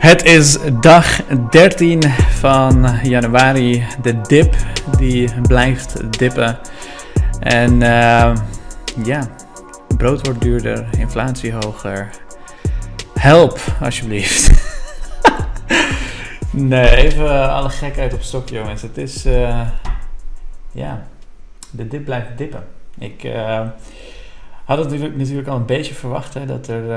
Het is dag 13 van januari. De dip die blijft dippen. En uh, ja, brood wordt duurder, inflatie hoger. Help, alsjeblieft. nee, even alle gekheid op stok, jongens. Het is, uh, ja, de dip blijft dippen. Ik uh, had het natuurlijk, al een beetje verwacht dat er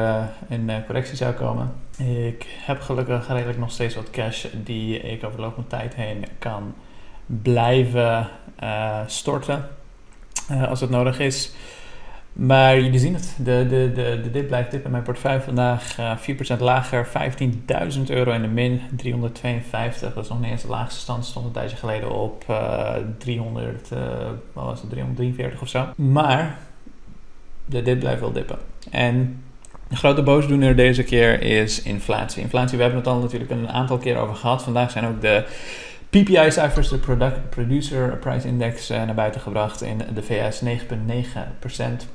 een correctie zou komen. Ik heb gelukkig redelijk nog steeds wat cash die ik over de loop van tijd heen kan blijven uh, storten uh, als het nodig is. Maar jullie zien het, de, de, de, de dip blijft dip in mijn portefeuille vandaag uh, 4% lager, 15.000 euro in de min, 352. Dat is nog niet eens de laagste stand, stond een tijdje geleden op 300, wat was het, 343 of zo. Maar de dip blijft wel dippen. En de grote boosdoener deze keer is inflatie. Inflatie, we hebben het al natuurlijk een aantal keer over gehad. Vandaag zijn ook de PPI-cijfers, de Producer Price Index, uh, naar buiten gebracht in de VS 9,9%.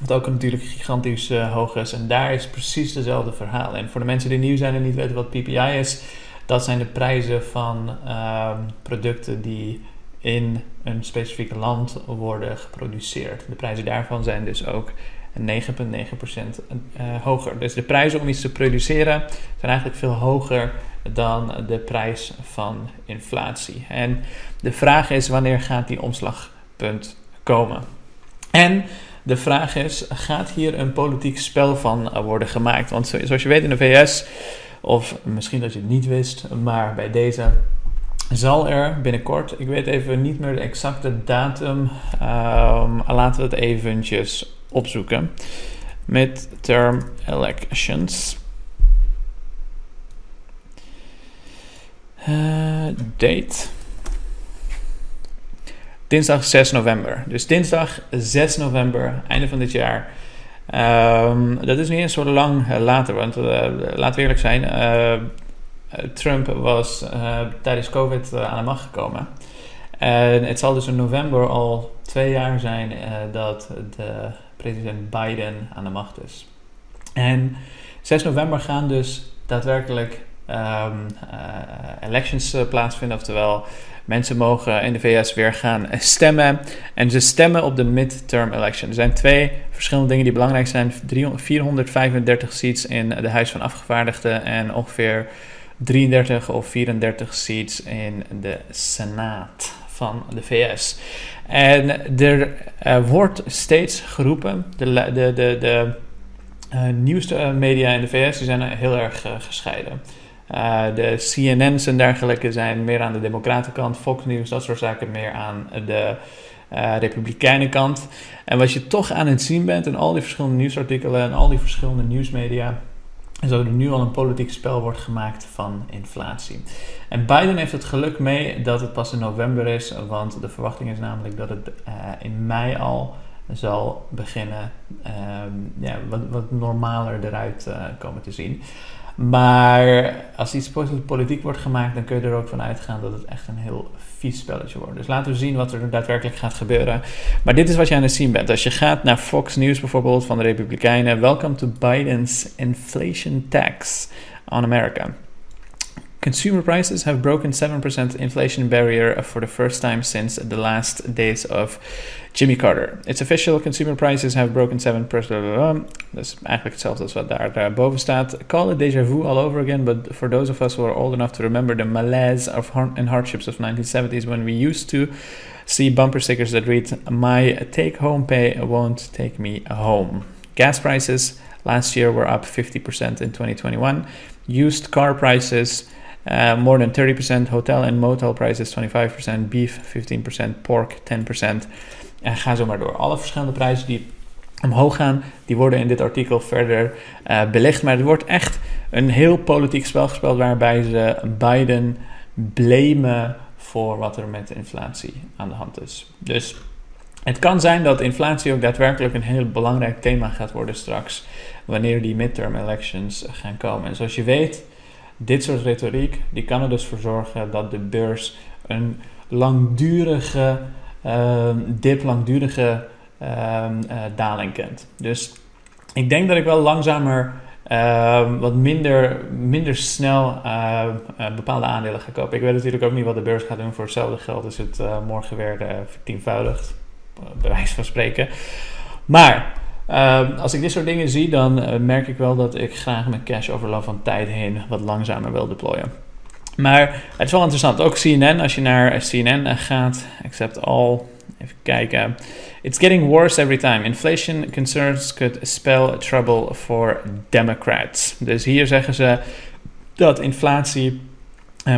Wat ook natuurlijk gigantisch uh, hoog is. En daar is precies dezelfde verhaal. En voor de mensen die nieuw zijn en niet weten wat PPI is, dat zijn de prijzen van uh, producten die in een specifiek land worden geproduceerd. De prijzen daarvan zijn dus ook 9,9% uh, hoger. Dus de prijzen om iets te produceren zijn eigenlijk veel hoger dan de prijs van inflatie. En de vraag is wanneer gaat die omslagpunt komen? En de vraag is, gaat hier een politiek spel van worden gemaakt? Want zoals je weet in de VS, of misschien dat je het niet wist, maar bij deze zal er binnenkort, ik weet even niet meer de exacte datum, um, laten we het eventjes opzoeken. Midterm elections. Uh, date. Dinsdag 6 november. Dus dinsdag 6 november, einde van dit jaar. Um, dat is niet eens zo lang uh, later, want uh, eerlijk zijn. Trump was tijdens COVID aan de macht gekomen. En het zal dus in november al twee jaar zijn dat de president Biden aan de macht is. En 6 november gaan dus daadwerkelijk uh, elections plaatsvinden, oftewel mensen mogen in de VS weer gaan stemmen. En ze stemmen op de midterm election. Er zijn twee verschillende dingen die belangrijk zijn: 435 seats in de Huis van Afgevaardigden en ongeveer 33 of 34 seats in de Senaat van de VS. En er uh, wordt steeds geroepen, de, de, de, de uh, nieuwste media in de VS die zijn heel erg gescheiden. de CNN's en dergelijke zijn meer aan de democratenkant, Fox News, dat soort zaken meer aan de republikeinenkant. En wat je toch aan het zien bent in al die verschillende nieuwsartikelen en al die verschillende nieuwsmedia, en zo er nu al een politiek spel wordt gemaakt van inflatie. En Biden heeft het geluk mee dat het pas in november is, want de verwachting is namelijk dat het uh, in mei al zal beginnen um, ja, wat, wat normaler eruit uh, komen te zien. Maar als iets politiek wordt gemaakt, dan kun je er ook van uitgaan dat het echt een heel vies spelletje wordt. Dus laten we zien wat er daadwerkelijk gaat gebeuren. Maar dit is wat je aan het zien bent. Als je gaat naar Fox News bijvoorbeeld van de Republikeinen. Welcome to Biden's inflation tax on America. Consumer prices have broken 7% inflation barrier for the first time since the last days of Jimmy Carter. It's official, consumer prices have broken 7%. Dat is eigenlijk hetzelfde als wat daar, daar boven staat. Call it déjà vu all over again, but for those of us who are old enough to remember the malaise of and hardships of 1970s when we used to see bumper stickers that read, My take home pay won't take me home. Gas prices last year were up 50% in 2021. Used car prices uh, more than 30%, hotel and motel prices 25%, beef 15%, pork 10%. En ga zo maar door. Alle verschillende prijzen die omhoog gaan, die worden in dit artikel verder uh, belegd. Maar er wordt echt een heel politiek spel gespeeld waarbij ze Biden blamen voor wat er met inflatie aan de hand is. Dus het kan zijn dat inflatie ook daadwerkelijk een heel belangrijk thema gaat worden straks, wanneer die midterm elections gaan komen. En zoals je weet dit soort retoriek die kan er dus voor zorgen dat de beurs een langdurige uh, dip, langdurige uh, uh, daling kent. Dus ik denk dat ik wel langzamer Ehm, wat minder, minder snel uh, bepaalde aandelen gaan kopen. Ik weet natuurlijk ook niet wat de beurs gaat doen. Voor hetzelfde geld is het morgen weer vertienvoudigd, bij wijze van spreken. Maar ehm, als ik dit soort dingen zie, dan merk ik wel dat ik graag mijn cash over loop van tijd heen wat langzamer wil deployen. Maar het is wel interessant. Ook CNN, als je naar CNN gaat, accept all. Even kijken. It's getting worse every time. Inflation concerns could spell trouble for Democrats. Dus hier zeggen ze dat inflatie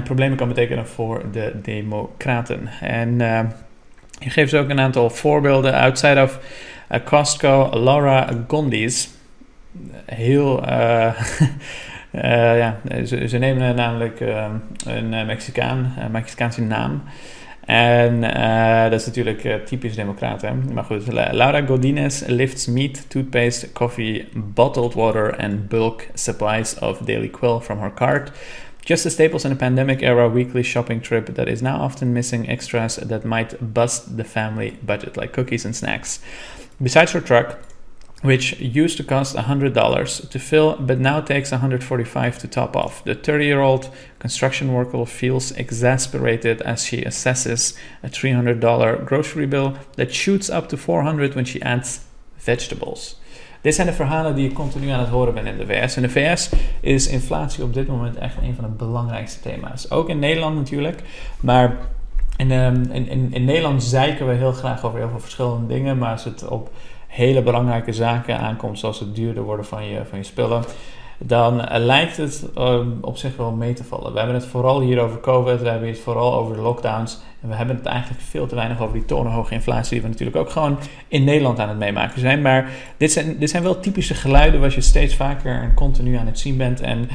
problemen kan betekenen voor de Democraten. En hier geven ze ook een aantal voorbeelden. Outside of Costco, Laura Gondis. Heel. ja, ze, ze, nemen namelijk een Mexicaan, een Mexicaanse naam. En uh, dat is natuurlijk uh, typisch democraten. Maar goed, Laura Godinez lifts meat, toothpaste, coffee, bottled water and bulk supplies of Daily Quill from her cart. Just the staples in a pandemic era weekly shopping trip that is now often missing extras that might bust the family budget, like cookies and snacks. Besides her truck, which used to cost $100 to fill but now takes 145 to top off. The 30 year old construction worker feels exasperated as she assesses a $300 grocery bill that shoots up to 400 when she adds vegetables. Dit zijn de verhalen die je continu aan het horen bent in de VS. In de VS is inflatie op dit moment echt een van de belangrijkste thema's. Ook in Nederland natuurlijk, maar in, ehm, in, in, in Nederland zeiken we heel graag over heel veel verschillende dingen, maar als het op hele belangrijke zaken aankomt, zoals het duurder worden van je, van je spullen, dan eh, lijkt het ehm, op zich wel mee te vallen. We hebben het vooral hier over COVID, we hebben het vooral over de lockdowns. En we hebben het eigenlijk veel te weinig over die torenhoge inflatie, die we natuurlijk ook gewoon in Nederland aan het meemaken zijn. Maar dit zijn, dit zijn wel typische geluiden waar je steeds vaker en continu aan het zien bent. En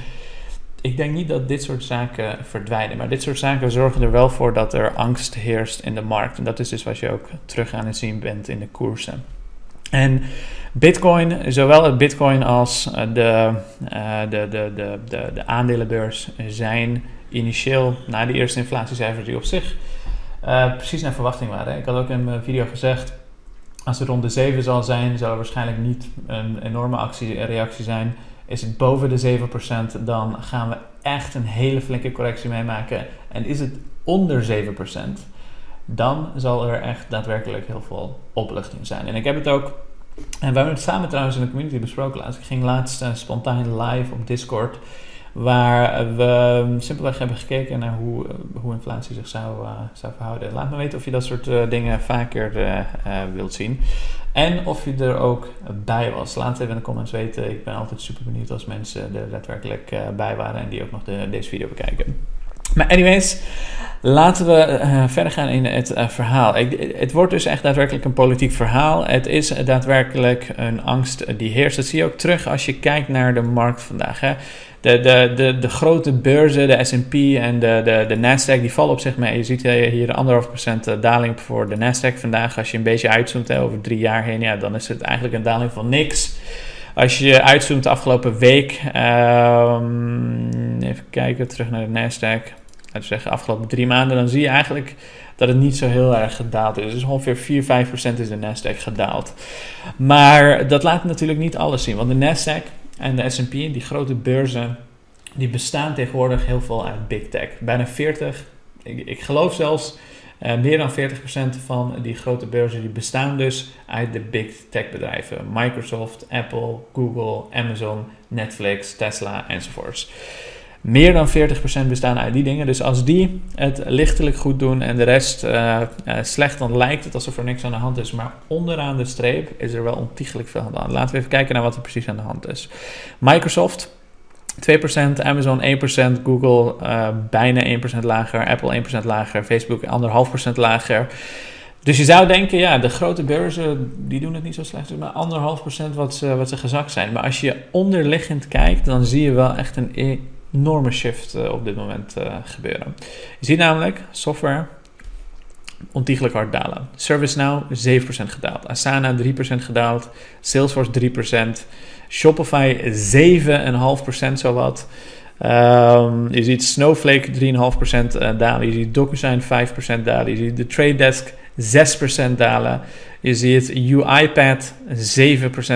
ik denk niet dat dit soort zaken verdwijnen. Maar dit soort zaken zorgen er wel voor dat er angst heerst in de markt. En dat is dus wat je ook terug aan het zien bent in de koersen. En Bitcoin, zowel het Bitcoin als de, de, de, de, de, de aandelenbeurs zijn initieel na de eerste inflatiecijfers die op zich uh, precies naar verwachting waren. Ik had ook in mijn video gezegd, als het rond de 7 zal zijn, zal er waarschijnlijk niet een enorme actie, reactie zijn. Is het boven de 7%, dan gaan we echt een hele flinke correctie meemaken. En is het onder 7%, dan zal er echt daadwerkelijk heel veel opluchting zijn. En ik heb het ook, en we hebben het samen trouwens in de community besproken laatst. Ik ging laatst uh, spontaan live op Discord, waar we simpelweg hebben gekeken naar hoe, eh, hoe inflatie zich zou, uh, zou verhouden. Laat me weten of je dat soort dingen vaker wilt zien. En of je er ook bij was. Laat even in de comments weten. Ik ben altijd super benieuwd als mensen er daadwerkelijk bij waren en die ook nog de, deze video bekijken. Maar anyways, laten we uh, verder gaan in het uh, verhaal. Ik, het wordt dus echt daadwerkelijk een politiek verhaal. Het is daadwerkelijk een angst die heerst. Dat zie je ook terug als je kijkt naar de markt vandaag. Hè. De, de, de, de grote beurzen, de S&P en de, de, de Nasdaq, die vallen op zich mee. Je ziet hier de anderhalf procent eh, daling voor de Nasdaq vandaag. Als je een beetje uitzoomt hè, over drie jaar heen, ja, dan is het eigenlijk een daling van niks. Als je uitzoomt de afgelopen week, um, even kijken, terug naar de Nasdaq laten zeggen, afgelopen drie maanden, dan zie je eigenlijk dat het niet zo heel erg gedaald is. Dus ongeveer 4, 5 procent is de Nasdaq gedaald. Maar dat laat natuurlijk niet alles zien, want de Nasdaq en de S&P, die grote beurzen, die bestaan tegenwoordig heel veel uit big tech. Bijna 40, ik, ik geloof zelfs uh, meer dan 40% van die grote beurzen die bestaan dus uit de big tech bedrijven. Microsoft, Apple, Google, Amazon, Netflix, Tesla enzovoorts meer dan 40% bestaan uit die dingen. Dus als die het lichtelijk goed doen en de rest uh, uh, slecht, dan lijkt het alsof er niks aan de hand is. Maar onderaan de streep is er wel ontiegelijk veel aan de hand. Laten we even kijken naar wat er precies aan de hand is. Microsoft 2%, Amazon 1%, Google uh, bijna 1% lager, Apple 1% lager, Facebook 1,5% lager. Dus je zou denken, ja, de grote beurzen die doen het niet zo slecht, maar anderhalf procent wat ze, wat ze gezakt zijn. Maar als je onderliggend kijkt, dan zie je wel echt een enorme shift uh, op dit moment uh, gebeuren. Je ziet namelijk software ontiegelijk hard dalen. ServiceNow 7% gedaald. Asana 3% gedaald. Salesforce 3%. Shopify 7,5% zowat. Um, je ziet Snowflake 3,5% uh, dalen. Je ziet DocuSign 5% dalen. Je ziet de Trade Desk 6% dalen. Je ziet UiPath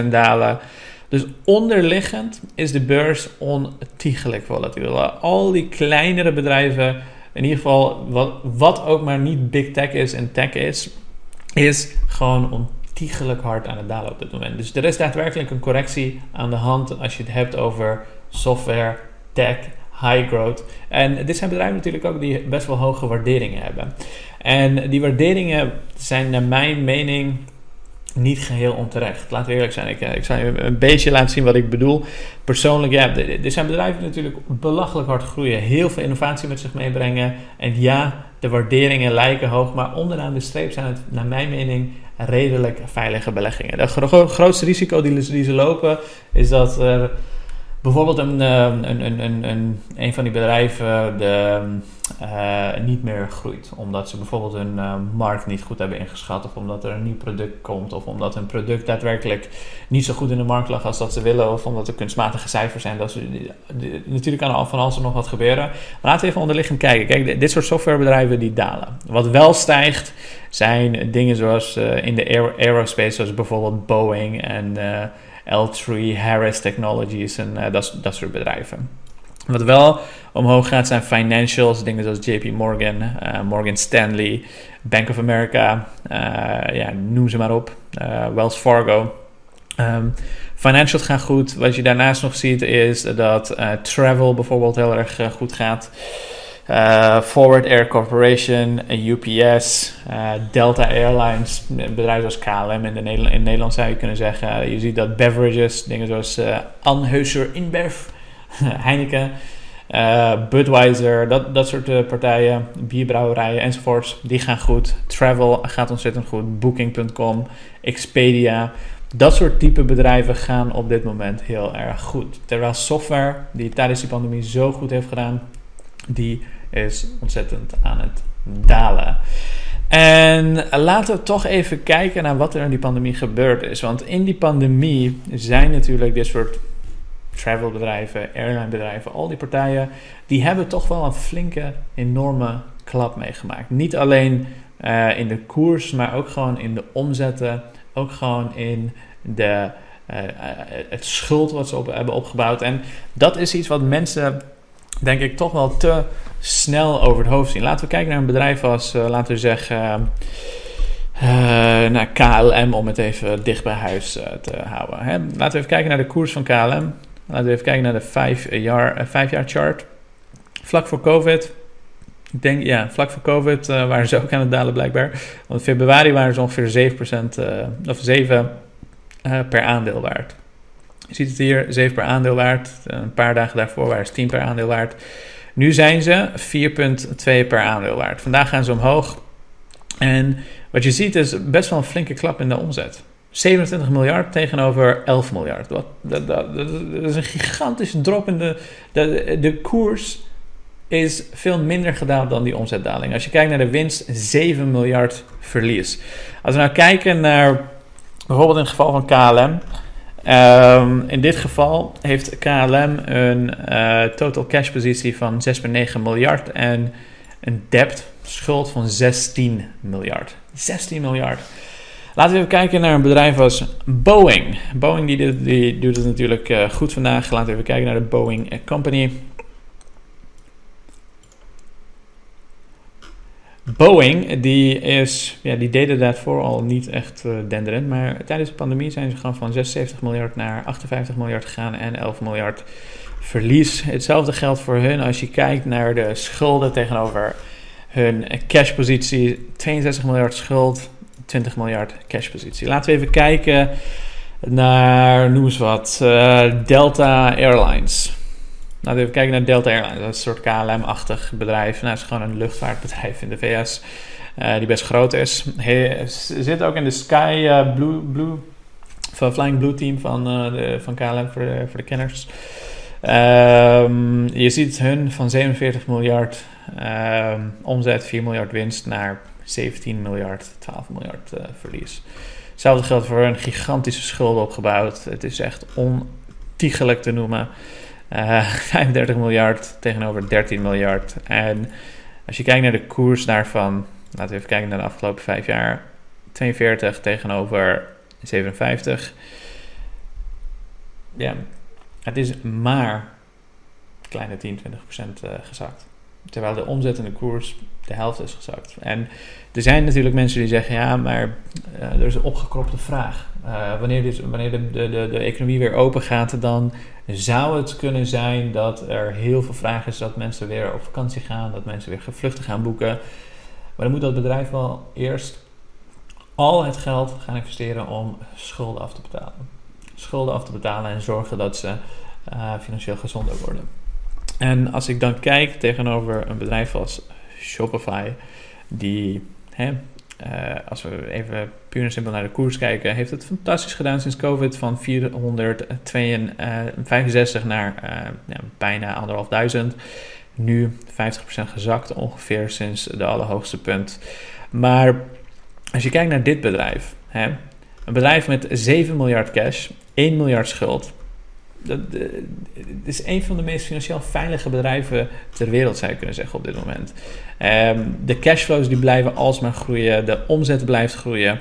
7% dalen. Dus onderliggend is de beurs ontiegelijk volatiel. Al die kleinere bedrijven, in ieder geval wat, wat ook maar niet big tech is en tech is, is gewoon ontiegelijk hard aan het dalen op dit moment. Dus er is daadwerkelijk een correctie aan de hand als je het hebt over software, tech, high growth. En dit zijn bedrijven natuurlijk ook die best wel hoge waarderingen hebben. En die waarderingen zijn naar mijn mening niet geheel onterecht. We eerlijk zijn. Ik, eh, ik zal je een beetje laten zien wat ik bedoel. Persoonlijk, ja, er zijn bedrijven die natuurlijk belachelijk hard groeien. Heel veel innovatie met zich meebrengen. En ja, de waarderingen lijken hoog. Maar onderaan de streep zijn het, naar mijn mening, redelijk veilige beleggingen. Het grootste risico die, die ze lopen is dat er bijvoorbeeld een, een, een, een, een, een van die bedrijven de, uh, niet meer groeit. Omdat ze bijvoorbeeld hun uh, markt niet goed hebben ingeschat. Of omdat er een nieuw product komt. Of omdat een product daadwerkelijk niet zo goed in de markt lag als dat ze willen. Of omdat er kunstmatige cijfers zijn. Dat ze, natuurlijk kan er van alles nog wat gebeuren. Maar laten we even onderliggend kijken. Kijk, dit soort softwarebedrijven die dalen. Wat wel stijgt zijn dingen zoals in de aerospace. Zoals bijvoorbeeld Boeing en... L3, Harris Technologies en uh, dat, soort bedrijven. Wat wel omhoog gaat zijn financials, dingen zoals JP Morgan, uh, Morgan Stanley, Bank of America, uh, ja, noem ze maar op, Wells Fargo. Um, financials gaan goed. Wat je daarnaast nog ziet is dat travel bijvoorbeeld heel erg goed gaat. Uh, Forward Air Corporation, UPS, uh, Delta Airlines, bedrijven zoals KLM in, de Nederland, in Nederland zou je kunnen zeggen. Je ziet dat beverages, dingen zoals uh, Anheuser InBev, Heineken, Budweiser, dat, dat soort partijen, bierbrouwerijen enzovoorts, die gaan goed. Travel gaat ontzettend goed, Booking.com, Expedia. Dat soort type bedrijven gaan op dit moment heel erg goed. Terwijl software, die tijdens die pandemie zo goed heeft gedaan, die is ontzettend aan het dalen. En laten we toch even kijken naar wat er in die pandemie gebeurd is. Want in die pandemie zijn natuurlijk dit soort travelbedrijven, airlinebedrijven, al die partijen, die hebben toch wel een flinke, enorme klap meegemaakt. Niet alleen uh, in de koers, maar ook gewoon in de omzetten, ook gewoon in de, uh, het schuld wat ze hebben opgebouwd. En dat is iets wat mensen denk ik, toch wel te snel over het hoofd zien. Laten we kijken naar een bedrijf als, uh, laten we zeggen, uh, naar KLM, om het even dicht bij huis te houden. Hè. Laten we even kijken naar de koers van KLM. Laten we even kijken naar de vijf jaar, vijf jaar chart. Vlak voor COVID. Ik denk, ja, vlak voor COVID waren ze ook aan het dalen blijkbaar. Want in februari waren ze ongeveer 7%, of 7 per aandeel waard. Je ziet het hier, 7 per aandeel waard. Een paar dagen daarvoor waren ze 10 per aandeel waard. Nu zijn ze 4,2 per aandeel waard. Vandaag gaan ze omhoog. En wat je ziet is best wel een flinke klap in de omzet. 27 miljard tegenover 11 miljard. Dat, dat, dat, is een gigantische drop in de, de, de koers is veel minder gedaald dan die omzetdaling. Als je kijkt naar de winst, 7 miljard verlies. Als we nou kijken naar bijvoorbeeld in het geval van KLM, Um, in dit geval heeft KLM een uh, total cash positie van 6,9 miljard en een debt schuld van 16 miljard. 16 miljard. Laten we even kijken naar een bedrijf als Boeing. Boeing die, die doet het natuurlijk uh, goed vandaag. Laten we even kijken naar de Boeing Company. Boeing, die, is, ja, die deden daarvoor al niet echt uh, denderend. Maar tijdens de pandemie zijn ze gewoon van 76 miljard naar 58 miljard gegaan en 11 miljard verlies. Hetzelfde geldt voor hun als je kijkt naar de schulden tegenover hun cashpositie. 62 miljard schuld, 20 miljard cashpositie. Laten we even kijken naar, noem eens wat, uh, Delta Airlines. We even kijken naar Delta Airlines. Dat is een soort KLM-achtig bedrijf. Nou, het is gewoon een luchtvaartbedrijf in de VS. Uh, die best groot is. Hij zit ook in de Sky uh, Blue, Blue van Flying Blue team van, uh, de, van KLM voor de, voor de kenners. Um, je ziet hun van 47 miljard um, omzet, 4 miljard winst naar 17 miljard, 12 miljard verlies. Hetzelfde geldt voor hun gigantische schulden opgebouwd. Het is echt ontiegelijk te noemen. Uh, eh, 35 miljard tegenover 13 miljard. En als je kijkt naar de koers daarvan, laten we even kijken naar de afgelopen vijf jaar. 42 tegenover 57. ja, het is maar kleine 10, 20 procent uh, gezakt. Terwijl de omzet en de koers de helft is gezakt. En er zijn natuurlijk mensen die zeggen: ja, maar uh, er is een opgekropte vraag. Wanneer dit, wanneer de, de, de, de, economie weer open gaat, dan zou het kunnen zijn dat er heel veel vraag is dat mensen weer op vakantie gaan, dat mensen weer vluchten gaan boeken. Maar dan moet dat bedrijf wel eerst al het geld gaan investeren om schulden af te betalen. Schulden af te betalen en zorgen dat ze uh, financieel gezonder worden. En als ik dan kijk tegenover een bedrijf als Shopify, die, hè, uh, als we even puur en simpel naar de koers kijken, heeft het fantastisch gedaan sinds COVID van 465 naar uh, ja, bijna anderhalf duizend. Nu 50% gezakt ongeveer sinds de allerhoogste punt. Maar als je kijkt naar dit bedrijf, hè, een bedrijf met 7 miljard cash, 1 miljard schuld, dat, het is een van de meest financieel veilige bedrijven ter wereld, zou je kunnen zeggen op dit moment. Um, de cashflows die blijven alsmaar groeien, de omzet blijft groeien.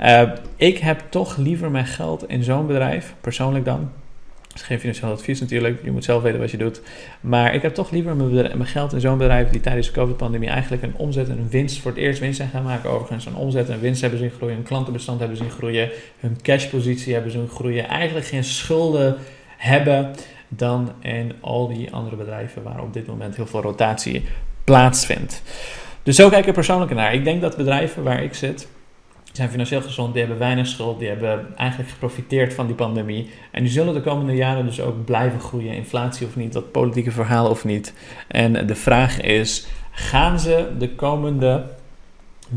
Uh, ik heb toch liever mijn geld in zo'n bedrijf, persoonlijk dan. Dat is geen financieel advies natuurlijk, je moet zelf weten wat je doet. Maar ik heb toch liever mijn, mijn geld in zo'n bedrijf die tijdens de COVID-pandemie eigenlijk een omzet en een winst, voor het eerst winst zijn gaan maken overigens. Een omzet en winst hebben zien groeien, een klantenbestand hebben zien groeien, hun cashpositie hebben zien groeien. Eigenlijk geen schulden hebben dan in al die andere bedrijven waar op dit moment heel veel rotatie plaatsvindt. Dus zo kijk ik er persoonlijk naar. Ik denk dat bedrijven waar ik zit, zijn financieel gezond, die hebben weinig schuld, die hebben eigenlijk geprofiteerd van die pandemie. En die zullen de komende jaren dus ook blijven groeien, inflatie of niet, dat politieke verhaal of niet. En de vraag is, gaan ze de komende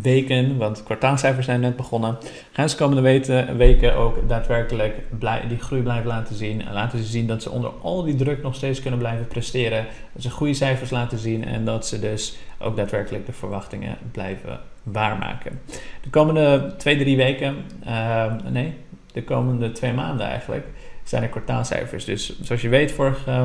weken, want kwartaalcijfers zijn net begonnen, gaan ze komende weken ook daadwerkelijk die groei blijven laten zien. En laten ze zien dat ze onder al die druk nog steeds kunnen blijven presteren. Dat ze goede cijfers laten zien en dat ze dus ook daadwerkelijk de verwachtingen blijven waarmaken. De komende twee, drie weken, uh, nee, de komende twee maanden eigenlijk, zijn er kwartaalcijfers. Dus zoals je weet, vorig, uh,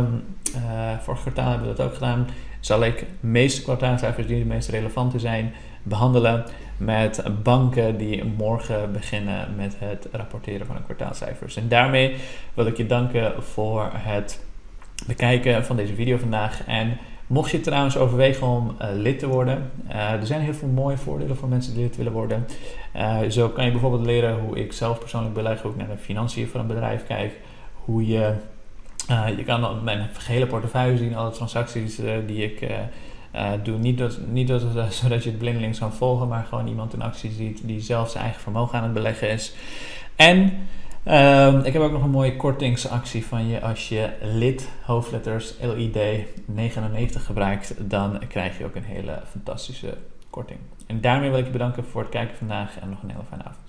vorig kwartaal hebben we dat ook gedaan. Zal ik de meeste kwartaalcijfers die de meest relevante zijn behandelen met banken die morgen beginnen met het rapporteren van de kwartaalcijfers. En daarmee wil ik je danken voor het bekijken van deze video vandaag. En mocht je trouwens overwegen om uh, lid te worden, uh, er zijn heel veel mooie voordelen voor mensen die lid willen worden. Uh, zo kan je bijvoorbeeld leren hoe ik zelf persoonlijk beleg, hoe ik naar de financiën van een bedrijf kijk, hoe je, je kan mijn gehele portefeuille zien, alle transacties die ik uh, doe niet, dat, niet dat, zodat je het blindelings kan volgen, maar gewoon iemand in actie ziet die zelf zijn eigen vermogen aan het beleggen is. En uh, ik heb ook nog een mooie kortingsactie van je. Als je lid, hoofdletters, LID 99 gebruikt, dan krijg je ook een hele fantastische korting. En daarmee wil ik je bedanken voor het kijken vandaag en nog een hele fijne avond.